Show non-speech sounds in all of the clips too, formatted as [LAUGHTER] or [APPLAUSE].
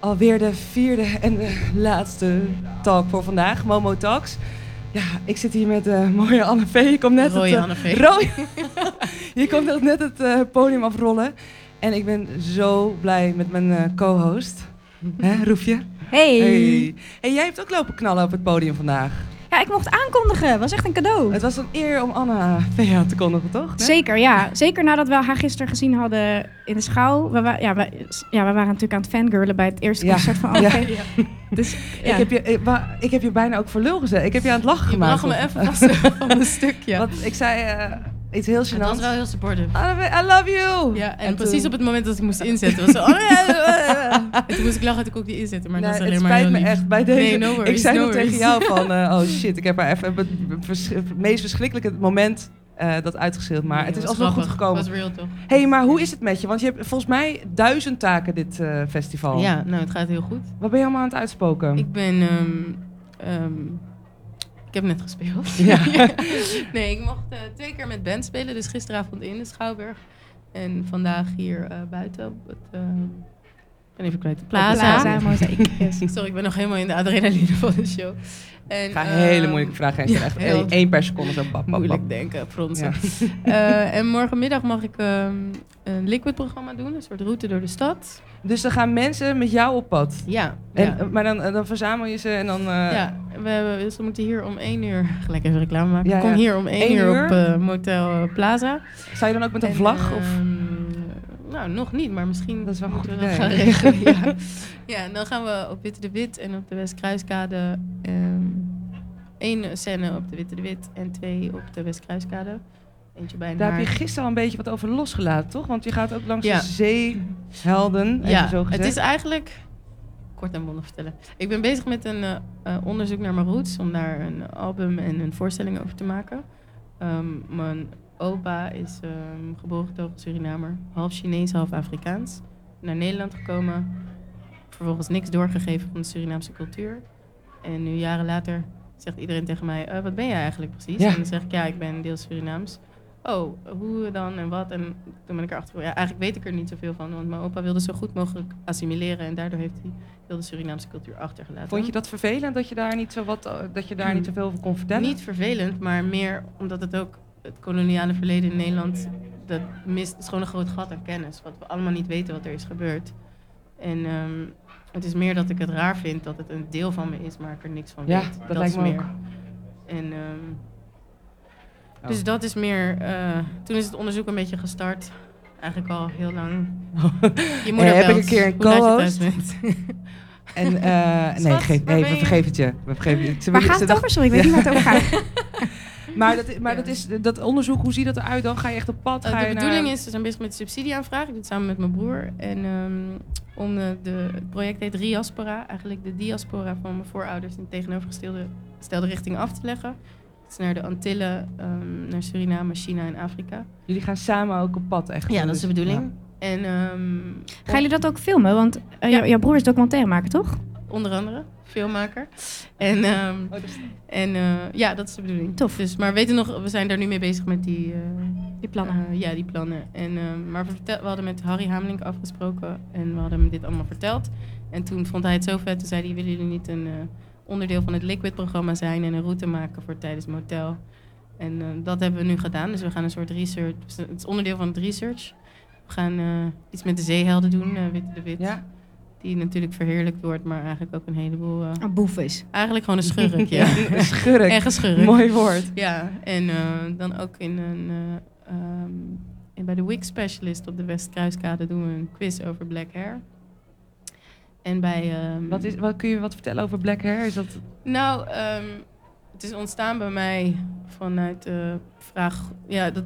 alweer de vierde en de laatste talk voor vandaag, Momo Talks. Ja, ik zit hier met uh, mooie Anne V. Je komt net Rooie het, uh, rooie- [LAUGHS] je komt net het uh, podium afrollen. En ik ben zo blij met mijn uh, co-host. Hè, Roefje? Hey. Hey. hey, jij hebt ook lopen knallen op het podium vandaag. Ja, ik mocht aankondigen. was echt een cadeau. Het was een eer om Anna V aan te kondigen, toch? Nee? Zeker, ja. Zeker nadat we haar gisteren gezien hadden in de schouw. We, wa- ja, we, ja, we waren natuurlijk aan het fangirlen bij het eerste Ja. concert van Anne Ja. Dus ja. Ik, heb je, ik, wa- ik heb je bijna ook voor lul gezet. Ik heb je aan het lachen Je gemaakt. bracht me even vast [LAUGHS] van een stukje. Want ik zei eh, iets heel Het was wel heel supportive. V, I love you! Ja, en, En precies toen- op het moment dat ik moest inzetten, was zo... oh. En toen moest ik lachen, toen kon ik die inzetten, maar Nee, dat het alleen maar spijt heel me lief. echt. Bij deze, Nee, no worries, ik zei no nog tegen jou van, [LAUGHS] eh, oh shit, ik heb haar even het, vers- het meest verschrikkelijke moment eh, dat uitgeschreeuwd. Maar Nee, het is alsnog goed gekomen. was real toch? hey, maar hoe is het met je? Want je hebt volgens mij duizend taken dit eh, festival. Ja, nou, het gaat heel goed. Wat ben je allemaal aan het uitspoken? Ik ben... ehm, ehm, ik heb net gespeeld. [LAUGHS] Ja. [LAUGHS] nee, ik mocht eh, twee keer met band spelen. Dus gisteravond in de Schouwburg. En vandaag hier eh, buiten op het... ehm, ik ben even kwijt. de Plaza. Plaza, mozaïek. Yes. Sorry, ik ben nog helemaal in de adrenaline van de show. En, Ik ga ehm, hele moeilijke vragen stellen. Echt [LAUGHS] heel- één, één per seconde zo. Pap. Moeilijk denken, fronsen. Ja. [LAUGHS] Eh, en morgenmiddag mag ik ehm, een liquid-programma doen, een soort route door de stad. Dus dan gaan mensen met jou op pad. Ja, En, ja. Maar dan, dan verzamel je ze en dan... eh, ja we, hebben, dus we moeten hier om één uur, [LAUGHS] gelijk even reclame maken. Ja, Kom ja. hier om één Eén uur, uur? op eh, Motel Plaza. Sta je dan ook met een En, vlag? of? Nou, nog niet, maar misschien Dat is wel moeten goed we gaan regelen. ja. [LAUGHS] ja, en dan gaan we op Witte de Wit en op de Westkruiskade. ehm één scène op de Witte de Wit en twee op de Westkruiskade. Eentje bij Daar heb je gisteren al een beetje wat over losgelaten, toch? Want je gaat ook langs Ja. de zeehelden, Ja, zo het is eigenlijk... Kort en bondig vertellen. Ik ben bezig met een eh, eh, onderzoek naar mijn roots... om daar een album en een voorstelling over te maken. Mijn opa is ehm, geboren getogen Surinamer. Half Chinees, half Afrikaans. Naar Nederland gekomen. Vervolgens niks doorgegeven van de Surinaamse cultuur. En nu jaren later zegt iedereen tegen mij... "Eh, wat ben jij eigenlijk precies? Ja. En dan zeg ik, ja, ik ben deels Surinaams. Oh, hoe dan en wat? En toen ben ik erachter ja, eigenlijk weet ik er niet zoveel van. Want mijn opa wilde zo goed mogelijk assimileren. En daardoor heeft hij heel de Surinaamse cultuur achtergelaten. Vond je dat vervelend dat je daar niet zo wat, eh, dat je daar Hmm. niet zoveel over kon vertellen? Niet vervelend, maar meer omdat het ook het koloniale verleden in Nederland... dat mist, is gewoon een groot gat aan kennis. Wat we allemaal niet weten wat er is gebeurd. En ehm, het is meer dat ik het raar vind dat het een deel van me is, maar ik er niks van Ja, weet. dat lijkt is me meer. ook. En, ehm, Oh. Dus dat is meer... eh, toen is het onderzoek een beetje gestart. Eigenlijk al heel lang. [LAUGHS] Je moeder Eh, heb ik een keer een co-host? [LAUGHS] En, eh, nee, geef, nee we vergeven het je. We vergeven het je. Ze Waar gaat het over? Sorry, ik weet niet waar het over gaat. [LAUGHS] Maar, dat, maar Ja. dat, is, dat onderzoek, hoe ziet dat eruit dan? Ga je echt op pad? Ga de bedoeling naar... is, we zijn bezig met de subsidieaanvraag. Ik doe het samen met mijn broer. En ehm, om eh, de, het project heet Riaspora. Eigenlijk de diaspora van mijn voorouders in tegenovergestelde stelde richting af te leggen. Het is naar de Antillen, ehm, naar Suriname, China en Afrika. Jullie gaan samen ook op pad, echt? Ja, dat is de Dus- bedoeling. En ehm, Gaan jullie dat ook filmen? Want eh, Ja. jouw broer is documentairemaker, toch? onder andere, filmmaker. En, ehm, Oh, en eh, ja, dat is de bedoeling. Tof. Dus, maar we weten nog, we zijn daar nu mee bezig met die, eh, Die plannen. Eh, ja, die plannen. En, eh, maar we, vertel- we hadden met Harry Hamelink afgesproken en we hadden hem dit allemaal verteld. En toen vond hij het zo vet, toen zei hij, willen jullie niet een eh, onderdeel van het Liquid-programma zijn en een route maken voor tijdens motel? En eh, dat hebben we nu gedaan, dus we gaan een soort research, het is onderdeel van het research. We gaan eh, iets met de zeehelden doen, Witte de Wit. Ja? Die natuurlijk verheerlijkt wordt, maar eigenlijk ook een heleboel... eh, Een boef is. eigenlijk gewoon een schurk, [LAUGHS] ja. Een schurk. Echt een schurk. Mooi woord. Ja, en eh, dan ook in een, eh, ehm, in, bij de Wig Specialist op de Westkruiskade doen we een quiz over black hair. En bij... ehm, Wat, is, wat kun je wat vertellen over black hair? Is dat... Nou, ehm, het is ontstaan bij mij vanuit de vraag... Ja, dat,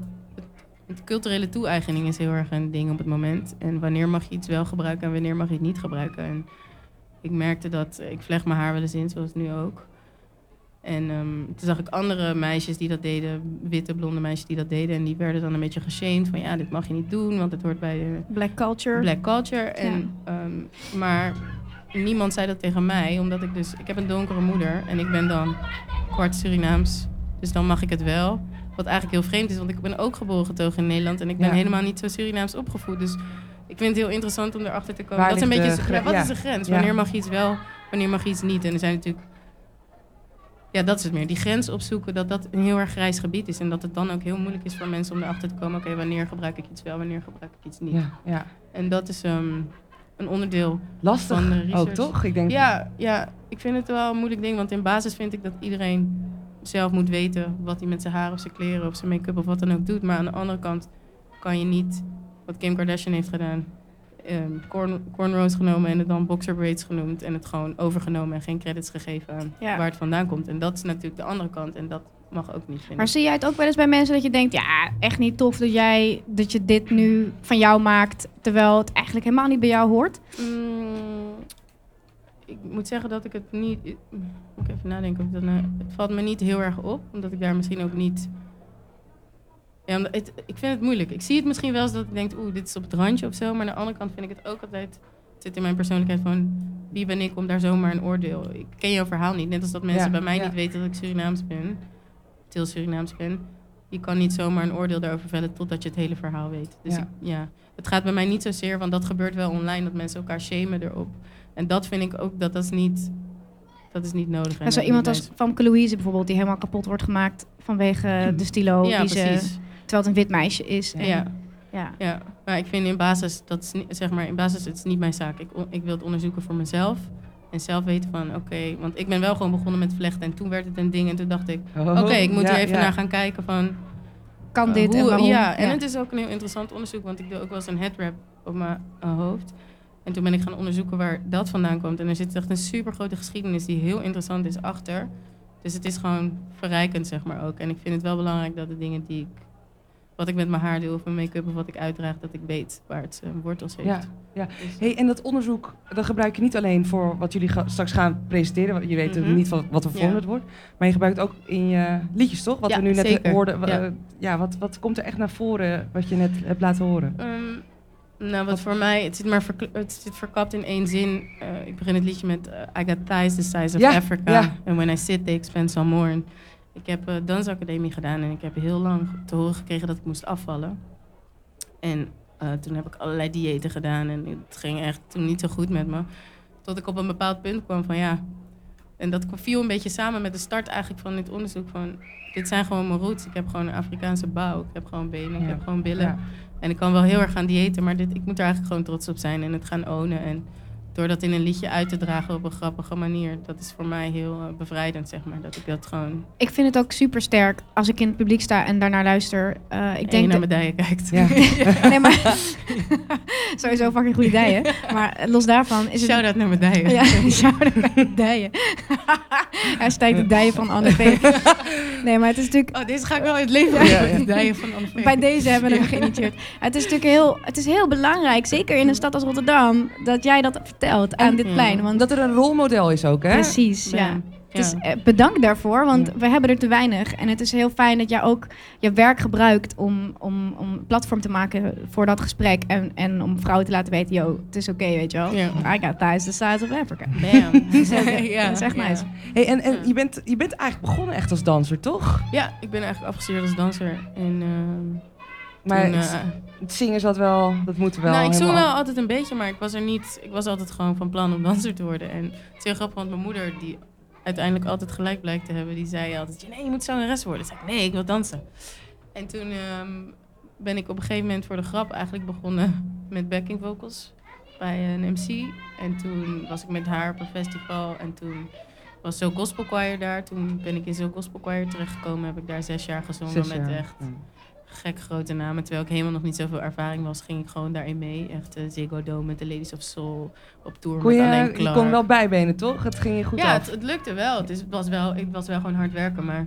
het, culturele toe-eigening is heel erg een ding op het moment. En wanneer mag je iets wel gebruiken en wanneer mag je het niet gebruiken. En ik merkte dat... Ik vleg mijn haar wel eens in, zoals nu ook. En ehm, toen zag ik andere meisjes die dat deden, witte blonde meisjes die dat deden. En die werden dan een beetje geshamed van ja, dit mag je niet doen, want het hoort bij de Black culture. black culture. En, ehm, maar niemand zei dat tegen mij, omdat ik dus... Ik heb een donkere moeder en ik ben dan kwart Surinaams. Dus dan mag ik het wel. Wat eigenlijk heel vreemd is, want ik ben ook geboren getogen in Nederland. En ik ben Ja. helemaal niet zo Surinaams opgevoed. Dus ik vind het heel interessant om erachter te komen. Waar dat is een beetje, ja, wat is de grens? Wanneer mag je iets wel, wanneer mag je iets niet? En er zijn natuurlijk, ja, dat is het meer. Die grens opzoeken, dat dat een heel erg grijs gebied is. En dat het dan ook heel moeilijk is voor mensen om erachter te komen. Oké, wanneer gebruik ik iets wel, wanneer gebruik ik iets niet? Ja, ja. En dat is ehm, een onderdeel Lastig Van de ook, research. toch? Ik denk, Ja, ja, ik vind het wel een moeilijk ding. Want in basis vind ik dat iedereen zelf moet weten wat hij met zijn haar of zijn kleren of zijn make-up of wat dan ook doet. Maar aan de andere kant kan je niet, wat Kim Kardashian heeft gedaan, ehm corn, cornrows genomen en het dan boxer braids genoemd. En het gewoon overgenomen en geen credits gegeven aan Ja. waar het vandaan komt. En dat is natuurlijk de andere kant. En dat mag ook niet, vind Maar zie jij het ook wel eens bij mensen dat je denkt, ja, echt niet tof dat jij dat je dit nu van jou maakt, terwijl het eigenlijk helemaal niet bij jou hoort? Mm, ik moet zeggen dat ik het niet. ik- Moet ik even nadenken of dat nou. Het valt me niet heel erg op, omdat ik daar misschien ook niet. Ja, het, ik vind het moeilijk. Ik zie het misschien wel eens dat ik denk, oeh, dit is op het randje of zo. Maar aan de andere kant vind ik het ook altijd. Het zit in mijn persoonlijkheid van wie ben ik om daar zomaar een oordeel. Ik ken jouw verhaal niet. Net als dat mensen Ja, bij mij ja. niet weten dat ik Surinaams ben, til Surinaams ben. Je kan niet zomaar een oordeel daarover vellen totdat je het hele verhaal weet. Dus Ja. ik, ja, het gaat bij mij niet zozeer, want dat gebeurt wel online, dat mensen elkaar shamen erop. En dat vind ik ook, dat dat is niet, dat is niet nodig. En En zo iemand als Famke Louise bijvoorbeeld, die helemaal kapot wordt gemaakt vanwege de stilo. Ja, die ze, precies. terwijl het een wit meisje is. En- Ja. ja. Ja, maar ik vind in basis, dat is niet, zeg maar, in basis, het is niet mijn zaak. Ik, ik wil het onderzoeken voor mezelf. En zelf weten van, oké, want ik ben wel gewoon begonnen met vlechten. En toen werd het een ding. En toen dacht ik, Oh, oké, ik moet ja, er even ja. naar gaan kijken van... Kan Uh, dit en hoe- waarom? Ja, en het is ook een heel interessant onderzoek, want ik doe ook wel eens een headwrap op mijn uh, hoofd. En toen ben ik gaan onderzoeken waar dat vandaan komt. En er zit echt een super grote geschiedenis die heel interessant is achter. Dus het is gewoon verrijkend, zeg maar ook. En ik vind het wel belangrijk dat de dingen die ik, wat ik met mijn haar doe of mijn make-up of wat ik uitdraag, dat ik weet waar het zijn wortels heeft. Ja, ja. Dus- Hey, en dat onderzoek, dat gebruik je niet alleen voor wat jullie ga- straks gaan presenteren. want Je weet Mhm. niet wat, wat voor vorm Ja. het wordt. Maar je gebruikt het ook in je liedjes, toch? Wat Ja, we nu net zeker. hoorden. Ja. eh, ja, wat, wat komt er echt naar voren wat je net hebt laten horen? Ehm, nou, wat voor mij, het zit maar het zit verkapt in één zin. Eh, ik begin het liedje met eh, I got thighs the size of Ja, Africa. ja. And when I sit, they expand some more. En ik heb uh, dansacademie gedaan en ik heb heel lang te horen gekregen dat ik moest afvallen. En toen heb ik allerlei diëten gedaan en het ging echt toen niet zo goed met me. Tot ik op een bepaald punt kwam van ja. En dat viel een beetje samen met de start eigenlijk van dit onderzoek van... Dit zijn gewoon mijn roots. Ik heb gewoon een Afrikaanse bouw. Ik heb gewoon benen, ik Ja. heb gewoon billen. Ja. En ik kan wel heel erg gaan diëten, maar dit, ik moet er eigenlijk gewoon trots op zijn en het gaan ownen. En door dat in een liedje uit te dragen op een grappige manier, dat is voor mij heel eh, bevrijdend, zeg maar. Dat ik dat gewoon Ik vind het ook super sterk als ik in het publiek sta en daarnaar luister. Eh, ik ik denk naar dat- medaille kijkt. Ja. [LAUGHS] nee, maar [LAUGHS] sowieso fucking goede dijen. Maar los daarvan is het... Shout-out naar medaille. Ja, [LAUGHS] shout-out naar de dijen. Hashtag de dijen van Anne Veek. Nee, maar het is natuurlijk... Oh, deze ga ik wel in het leven Ja, ja, medaille van Anne. Bij deze hebben we hem geïnitieerd. Het is natuurlijk heel, het is heel belangrijk, zeker in een stad als Rotterdam, dat jij dat aan dit Ja. plein. Want Dat er een rolmodel is ook, hè? precies, ja. Ja. Dus eh, bedankt daarvoor, want Ja. we hebben er te weinig. En het is heel fijn dat jij ook je werk gebruikt om, om, om platform te maken voor dat gesprek. En, en om vrouwen te laten weten, yo, het is oké, weet je wel. Ja. I got thighs the size of Africa. Bam. [LAUGHS] Dat is, [LAUGHS] echt- Ja, dat is echt ja. nice. Hey, en en Ja. je, bent, je bent eigenlijk begonnen echt als danser, toch? Ja, ik ben eigenlijk afgestudeerd als danser. En, ehm, Maar toen, het, eh, het zingen zat wel, dat moet wel nou, ik zong wel altijd een beetje, maar ik was er niet. Ik was altijd gewoon van plan om danser te worden. En het is heel grappig, want mijn moeder, die uiteindelijk altijd gelijk blijkt te hebben, die zei altijd: Nee, je moet zangeres worden. Toen zei ik: Nee, ik wil dansen. En toen ehm, ben ik op een gegeven moment voor de grap eigenlijk begonnen met backing vocals bij een MC. En toen was ik met haar op een festival en toen was zo gospel choir daar. Toen ben ik in zo'n gospel choir terechtgekomen. Heb ik daar zes jaar gezongen Zes met echt Ja. Gek grote namen. Terwijl ik helemaal nog niet zoveel ervaring was, ging ik gewoon daarin mee. Echt uh, Ziggo Dome met de Ladies of Soul op tour Kon met Alain je, je Clark. kon wel bijbenen, toch? Het ging je goed ja, het, het lukte wel. Het is, was wel. Ik was wel gewoon hard werken, maar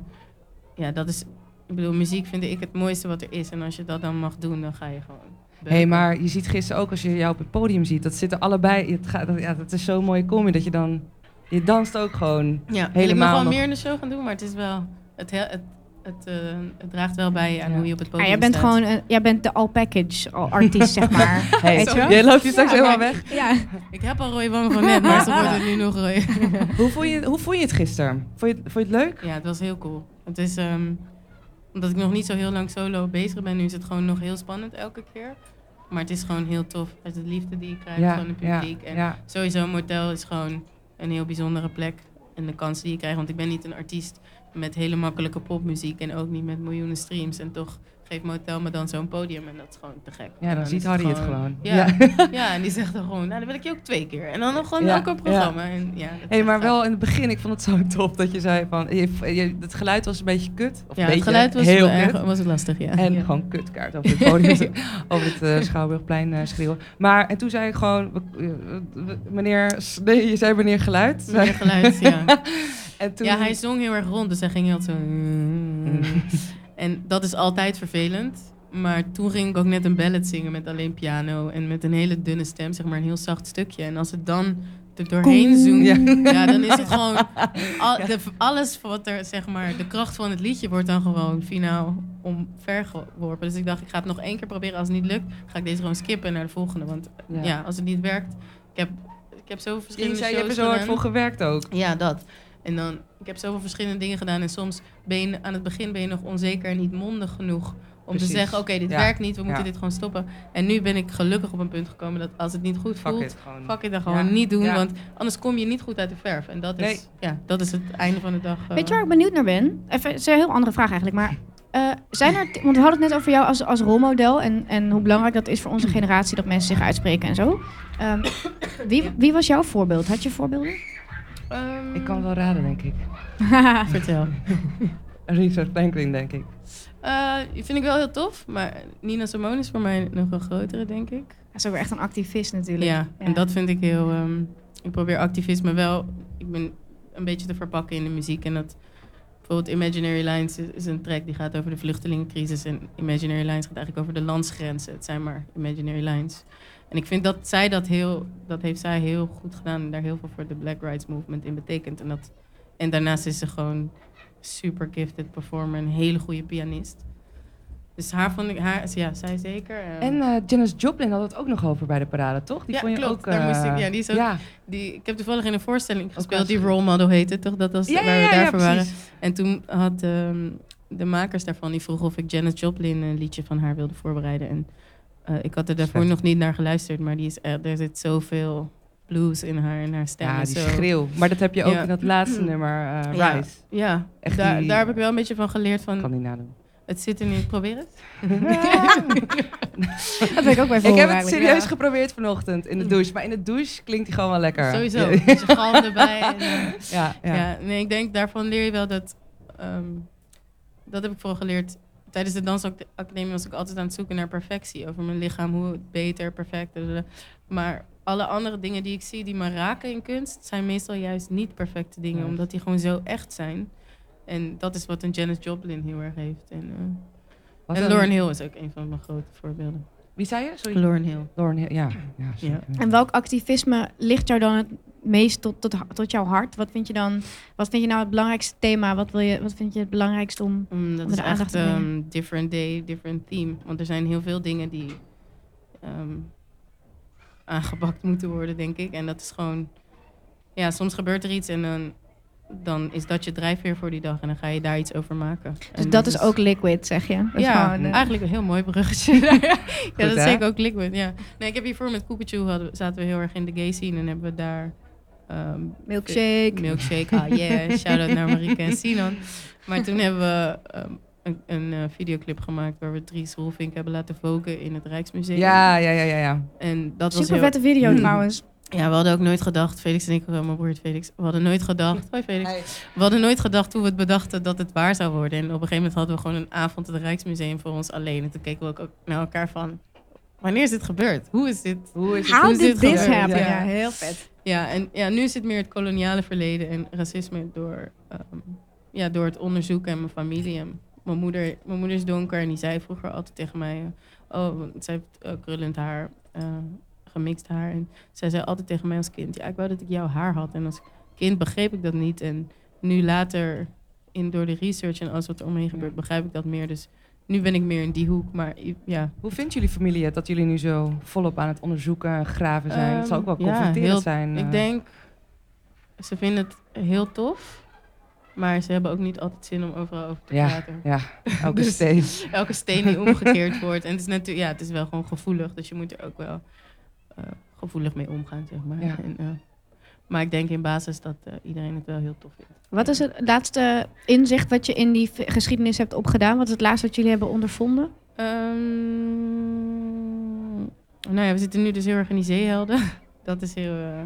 ja, dat is... Ik bedoel, muziek vind ik het mooiste wat er is. En als je dat dan mag doen, dan ga je gewoon... Hé, hey, maar je ziet gisteren ook als je jou op het podium ziet, dat zitten allebei. Het gaat, dat- ja, dat is zo'n mooie combi dat je dan. Je danst ook gewoon. Ja, wil ik nog helemaal wel nog- meer in de show gaan doen, maar het is wel... Het, he- het, het, eh, het draagt wel bij aan Ja. hoe je op het Ah, podium jij bent staat. gewoon een, jij bent de all package artiest, zeg maar. [LAUGHS] Hey, Weet je wel? jij loopt hier straks Ja, helemaal weg. Ja. Ik heb al rode wangen van net, maar ze wordt het nu nog rooi. [LAUGHS] Hoe vond, je, hoe vond je het gisteren? Vond je, vond je het leuk? Ja, het was heel cool. Het is, ehm, omdat ik nog niet zo heel lang solo bezig ben, nu is het gewoon nog heel spannend elke keer. Maar het is gewoon heel tof. Het is de liefde die je krijgt Ja, van het ja, publiek. En ja. sowieso een motel is gewoon een heel bijzondere plek. En de kansen die je krijgt. Want ik ben niet een artiest met hele makkelijke popmuziek. En ook niet met miljoenen streams. En toch geeft motel me dan zo'n podium. En dat is gewoon te gek. Ja, dan ziet Harry het gewoon. Ja, Ja. [LAUGHS] ja. en die zegt dan gewoon, nou dan wil ik je ook twee keer. En dan nog gewoon Ja, een programma. En, ja, Hey, maar wel in het begin, ik vond het zo [LAUGHS] tof dat je zei van, je, je- het geluid was een beetje kut. Of Ja, een het beetje, geluid was, heel erg, kut. was lastig, ja. En gewoon kutkaart over het podium, [LAUGHS] over het eh, Schouwburgplein eh, schreeuwen. Maar, en toen zei ik gewoon, meneer, nee, je zei meneer geluid. Meer geluid, ja. En toen, Ja, hij zong heel erg rond, dus hij ging heel zo... [LAUGHS] En dat is altijd vervelend. Maar toen ging ik ook net een ballad zingen met alleen piano en met een hele dunne stem, zeg maar een heel zacht stukje. En als het dan er doorheen zoemt, Ja. ja. dan is het gewoon [LAUGHS] al, de, alles wat er, zeg maar, de kracht van het liedje wordt dan gewoon finaal omvergeworpen. Dus ik dacht, ik ga het nog één keer proberen. Als het niet lukt, ga ik deze gewoon skippen naar de volgende. Want Ja. ja, als het niet werkt, ik heb, ik heb zoveel je verschillende zei, je hebt er zo hard voor gewerkt ook. Ja, dat. En dan, ik heb zoveel verschillende dingen gedaan. En soms ben je aan het begin ben je nog onzeker en niet mondig genoeg. Om Precies. te zeggen, oké, dit Ja. werkt niet, we moeten Ja. dit gewoon stoppen. En nu ben ik gelukkig op een punt gekomen dat als het niet goed Fuck voelt, it, gewoon. fuck it, dan gewoon Ja. niet doen. Ja. Want anders kom je niet goed uit de verf. En dat is, Nee. ja, dat is het einde van de dag. eh. Weet je waar ik benieuwd naar ben? Even, het is een heel andere vraag eigenlijk, maar... eh, zijn er, want we hadden het net over jou als, als rolmodel en, en hoe belangrijk dat is voor onze generatie dat mensen zich uitspreken en zo. Ehm, wie, wie was jouw voorbeeld? Had je voorbeelden? Ehm, Ik kan het wel raden, denk ik. [LAUGHS] Vertel. [LAUGHS] Richard Franklin, denk ik. Eh, die vind ik wel heel tof. Maar Nina Simone is voor mij nog een grotere, denk ik. Hij is ook wel echt een activist natuurlijk. Ja, en dat vind ik heel. ehm, ik probeer activisme wel. Ik ben een beetje te verpakken in de muziek. En dat bijvoorbeeld Imaginary Lines is, is een track die gaat over de vluchtelingencrisis. En Imaginary Lines gaat eigenlijk over de landsgrenzen. Het zijn maar Imaginary Lines. En ik vind dat zij dat heel. Dat heeft zij heel goed gedaan. En daar heel veel voor de Black Rights Movement in betekent. En, dat, en daarnaast is ze gewoon super gifted performer. Een hele goede pianist. Dus haar vond ik. Haar, ja, zij zeker. ehm, En eh Janis Joplin had het ook nog over bij de parade, toch? Die Ja, vond je klopt. ook... Daar moest eh, ik- ja, die is ook- Ja, Die, ik heb toevallig in een voorstelling gespeeld die Role Model heette, toch? Dat was ja, waar we daarvoor waren. En toen had ehm, de makers daarvan, die vroegen of ik Janis Joplin een liedje van haar wilde voorbereiden. En eh, ik had er daarvoor nog niet naar geluisterd, maar die is, er, er zit zoveel blues in haar, in haar stem. Ja, en die zo. schreeuw. Maar dat heb je ook Ja. in dat laatste nummer, eh Ja. Rise. Ja, Echt daar, die- daar heb ik wel een beetje van geleerd van, Kan niet nadoen. het zit er niet, probeer het. [LAUGHS] Dat ben ik ook bij ik heb het serieus ja. geprobeerd vanochtend in de douche. Maar in de douche klinkt hij gewoon wel lekker. Sowieso, een beetje galm erbij. En, eh, ja, ja. Ja. nee, ik denk daarvan leer je wel dat. ehm, dat heb ik vooral geleerd. Tijdens de dansacademie was ik altijd aan het zoeken naar perfectie. Over mijn lichaam, hoe het beter, perfect. Maar alle andere dingen die ik zie die me raken in kunst, zijn meestal juist niet perfecte dingen, Ja. omdat die gewoon zo echt zijn. En dat is wat een Janis Joplin heel erg heeft. En, Wat en Lauren Hill is ook een van mijn grote voorbeelden. Wie zei je? Sorry. Lauren Hill. Lauren Hill, ja. ja, zeker. En welk activisme ligt jou dan het meest tot, tot, tot jouw hart? Wat vind je dan, wat vind je nou het belangrijkste thema? Wat, wil je, wat vind je het belangrijkst om... Mm, dat Om is echt ehm, different day, different theme. Want er zijn heel veel dingen die ehm, aangepakt moeten worden, denk ik. En dat is gewoon... Ja, soms gebeurt er iets en dan, dan is dat je drijfveer voor die dag. En dan ga je daar iets over maken. Dus En dat is ook liquid, zeg je? Dat ja, gewoon, eh, eigenlijk een heel mooi bruggetje. [LAUGHS] ja, dat is zeker ook liquid, ja. Nee, ik heb hiervoor met Koeketjoe zaten we heel erg in de gay scene. En hebben we daar... ehm, milkshake. Milkshake, ah yeah, [LAUGHS] shout-out naar Marike en Sinan. Maar toen hebben we ehm, een, een eh, videoclip gemaakt waar we Dries Roelvink hebben laten vogen in het Rijksmuseum. Ja, ja, ja, ja, ja. En dat was heel... vette video Hmm. trouwens. Ja, we hadden ook nooit gedacht, Felix en ik, oh, mijn broer Felix, we hadden nooit gedacht, hoi Felix, we hadden nooit gedacht toen we het bedachten dat het waar zou worden. En op een gegeven moment hadden we gewoon een avond in het Rijksmuseum voor ons alleen. En toen keken we ook, naar elkaar van, wanneer is dit gebeurd? Hoe is dit? Hoe is het? How is did dit happen? Ja. Ja, heel vet. Ja, en ja, nu is het meer het koloniale verleden en racisme door, ehm, ja, door het onderzoeken en mijn familie. En mijn, moeder, mijn moeder is donker en die zei vroeger altijd tegen mij... oh, zij heeft eh, krullend haar, eh, gemixt haar. En zij zei altijd tegen mij als kind... ja, ik wou dat ik jouw haar had. En als kind begreep ik dat niet. En nu later, in, door de research en alles wat er omheen gebeurt... begrijp ik dat meer. Dus nu ben ik meer in die hoek. Maar ja, Hoe vindt jullie familie het dat jullie nu zo volop aan het onderzoeken en graven zijn? het zal ook wel Ehm, ja, confronterend heel- zijn. Ik eh. denk, ze vinden het heel tof. Maar ze hebben ook niet altijd zin om overal over te Ja. praten. Ja, [LAUGHS] elke Dus- steen. Elke steen die omgekeerd wordt. En het is natuurlijk, ja, het is wel gewoon gevoelig. Dus je moet er ook wel eh, gevoelig mee omgaan, zeg maar. Ja. En, eh, maar ik denk in basis dat eh, iedereen het wel heel tof vindt. Wat is het laatste inzicht wat je in die geschiedenis hebt opgedaan? Wat is het laatste wat jullie hebben ondervonden? Ehm, nou ja, we zitten nu dus heel erg in die zeehelden. [LAUGHS] Dat is heel... eh,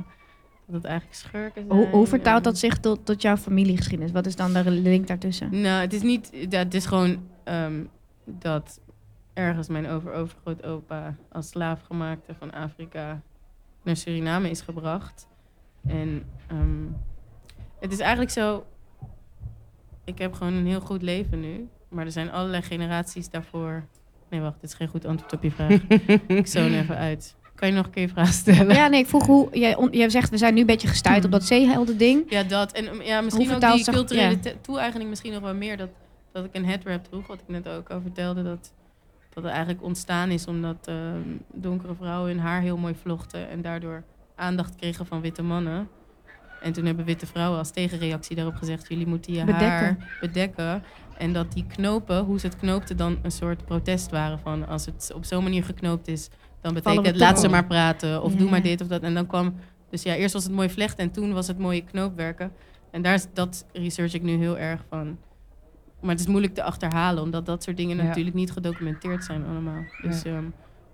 dat het eigenlijk schurken zijn. Hoe, hoe vertaalt dat zich tot, tot jouw familiegeschiedenis? Wat is dan de link daartussen? Nou, het is niet... ja, het is gewoon ehm, dat ergens mijn over-overgrootopa als slaafgemaakte van Afrika naar Suriname is gebracht. En ehm, het is eigenlijk zo... Ik heb gewoon een heel goed leven nu. Maar er zijn allerlei generaties daarvoor... Nee, wacht, dit is geen goed antwoord op je vraag. ik zoon even uit. Kan je nog een keer je vraag stellen? Ja, nee, ik vroeg hoe... Jij, on- jij zegt, we zijn nu een beetje gestuurd op dat zeehelden ding. Ja, dat. En ja, misschien ook die culturele ja. toe-eigening misschien nog wel meer. Dat, dat ik een headwrap droeg, wat ik net ook al vertelde. Dat, dat het eigenlijk ontstaan is omdat ehm, donkere vrouwen hun haar heel mooi vlochten. En daardoor aandacht kregen van witte mannen. En toen hebben witte vrouwen als tegenreactie daarop gezegd... jullie moeten je Bedekken. haar bedekken. En dat die knopen, hoe ze het knoopten, dan een soort protest waren van... als het op zo'n manier geknoopt is, dan betekent het laat ze maar praten. Of Ja. doe maar dit of dat. En dan kwam... Dus ja, eerst was het mooi vlechten en toen was het mooie knoopwerken. En daar is, dat research ik nu heel erg van. Maar het is moeilijk te achterhalen, omdat dat soort dingen Ja. natuurlijk niet gedocumenteerd zijn allemaal. Dus ehm,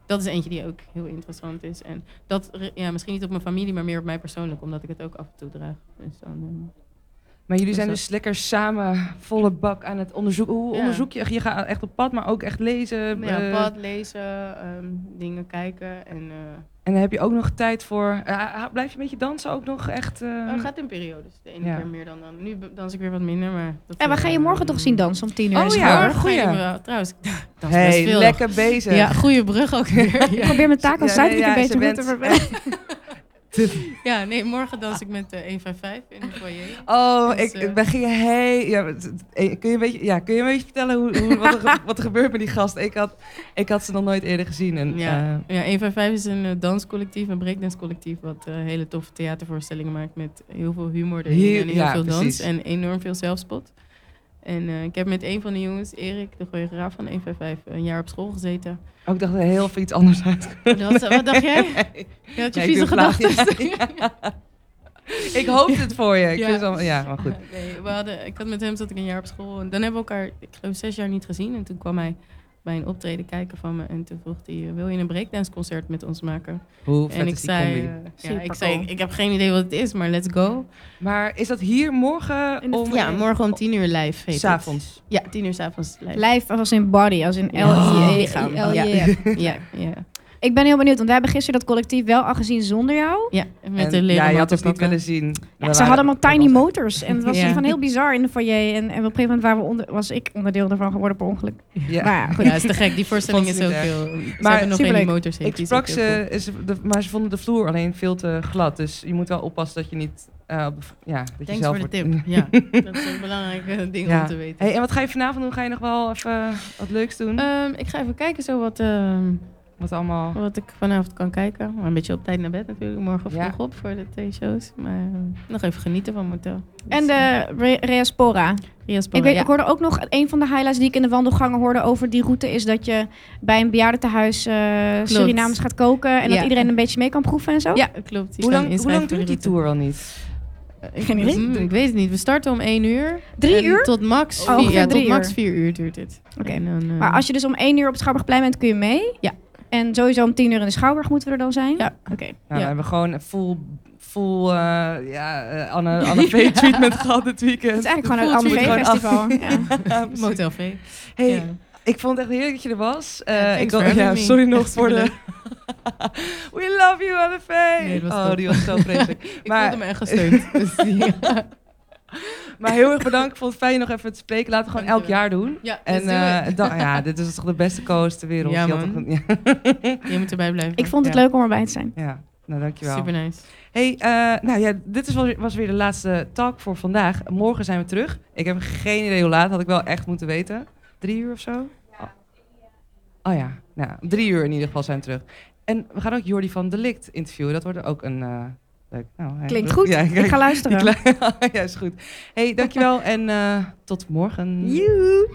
dat is eentje die ook heel interessant is. En dat, ja, misschien niet op mijn familie, maar meer op mij persoonlijk, omdat ik het ook af en toe draag. Dus ehm, Maar jullie zijn dat- dus lekker samen volle bak aan het onderzoeken. Hoe Ja. onderzoek je? Je gaat echt op pad, maar ook echt lezen. ja, eh, pad lezen, ehm, dingen kijken. En uh, En dan heb je ook nog tijd voor... eh, blijf je een beetje dansen ook nog echt? eh, het gaat in periodes. De ene Ja. keer meer dan dan. Nu dans ik weer wat minder, maar... Dat En we is, gaan je eh, morgen toch zien dansen om tien uur? Oh in ja, goeie. Trouwens, [LAUGHS] ik dans best hey, veel. lekker bezig. Ja, goede brug ook [LAUGHS] weer. Ik probeer mijn taak als Ja, nee, een beetje goed te verwerken. [LAUGHS] Ja, nee, morgen dans ik met uh, 155 in de foyer. Oh, Dus, ik, eh, ik ben ging hey, ja, eh, kun je een beetje, ja, kun je een beetje vertellen hoe, hoe, wat, er, [LAUGHS] wat er gebeurt met die gast? Ik had, ik had ze nog nooit eerder gezien. En, Ja, eh, ja 155 is een eh, danscollectief, een breakdance-collectief... wat eh, hele toffe theatervoorstellingen maakt met heel veel humor erin en heel ja, veel dans precies. en enorm veel zelfspot. En eh, ik heb met een van de jongens, Erik, de choreograaf van 155, een jaar op school gezeten. oh, ik dacht er heel veel iets anders uit. Dat was- wat dacht jij? [LAUGHS] Je had je ik vieze gedachten. [LAUGHS] ja. ik hoopte het voor je. Ik Ja. allemaal- ja, maar goed. Nee, we hadden, ik had met hem zat ik een jaar op school. En dan hebben we elkaar, ik geloof, zes jaar niet gezien. En toen kwam hij bij een optreden kijken van me. En toen vroeg hij, wil je een breakdanceconcert met ons maken? Hoe vet en ik is die zei, combi? eh, ja, ik zei, cool. ik heb geen idee wat het is, maar let's go. Maar is dat hier morgen om... Ja, morgen om tien uur live heet het. S'avonds. Ja, tien uur s'avonds live. Live als in body, als in L. Ja. J- Lichaam. L- Ja. Ja, [LAUGHS] ja. Ik ben heel benieuwd, want wij hebben gisteren dat collectief wel al gezien zonder jou. ja met En, de leren ja, je had het niet willen zien. Ja, ze hadden allemaal tiny motors. En het was Ja. van heel bizar in de foyer. En, en op een gegeven moment waren we onder, was ik onderdeel daarvan geworden per ongeluk. Ja. Maar ja, goed. Ja, is te gek. Die voorstelling is ze heel... Ze Maar hebben nog geen motors. Ik sprak ze, is, de, maar ze vonden de vloer alleen veel te glad. Dus je moet wel oppassen dat je niet... eh, ja, dat je Thanks zelf voor de tip. Ja, [LAUGHS] dat is een belangrijk eh, [LAUGHS] ding Ja. om te weten. Hey, en wat ga je vanavond doen? Ga je nog wel even wat leuks doen? Ehm, ik ga even kijken zo wat, ehm, wat allemaal... wat ik vanavond kan kijken. Maar een beetje op tijd naar bed natuurlijk. Morgen Ja. vroeg op voor de twee shows. Maar eh, nog even genieten van mijn hotel. Dus, En de Re- Reaspora. Riaspora, Ik, weet, ja. ik hoorde ook nog, een van de highlights die ik in de wandelgangen hoorde over die route... is dat je bij een bejaardentehuis eh Surinamers gaat koken... en Ja. dat iedereen een beetje mee kan proeven en zo. Ja, klopt. Hoe lang, hoe lang duurt die tour al niet? Eh, ik- Geen idee. mm, ik weet het niet. We starten om één uur. Drie En uur? Tot max, Oh, vier, ongeveer ja, drie tot max uur. vier uur duurt dit. Oké. En dan, eh, Maar als je dus om één uur op het Schouwburgplein bent, kun je mee? Ja. En sowieso om tien uur in de Schouwburg moeten we er dan zijn? Ja. Oké. Nou, Ja. we hebben gewoon een full, full eh, ja, eh, Anne, [LAUGHS] Anne V treatment gehad dit weekend. Het is eigenlijk gewoon een Anne treatment. festival [LAUGHS] Ja. Motel V. Hey, Ja. ik vond het echt heerlijk dat je er was. Eh, Ja, thanks ik having ja, me. sorry nog voor de... [LAUGHS] We love you, Anne V! Nee, oh, die was zo vreselijk. Ik Maar- voelde me echt gesteund. dus Maar heel erg bedankt. Ik vond het fijn nog even te spreken. Laten we gewoon elk jaar doen. ja, En eh, dan, ja, dit is toch de beste coast ter wereld. Ja, Je had man. toch een- ja. [LAUGHS] Je moet erbij blijven. Ik vond het Ja. leuk om erbij te zijn. ja, nou dankjewel. Super nice. Hey, eh, nou ja, dit is wel, was weer de laatste talk voor vandaag. Morgen zijn we terug. Ik heb geen idee hoe laat. Had ik wel echt moeten weten. Drie uur of zo? Oh, oh ja, nou, drie uur in ieder geval zijn we terug. En we gaan ook Jordi van Delict interviewen. Dat wordt ook een, eh, Leuk. Nou, Klinkt goed. Ja, ik ga luisteren. klein- [LAUGHS] ja, is goed. hey, dankjewel en eh, tot morgen. Joe.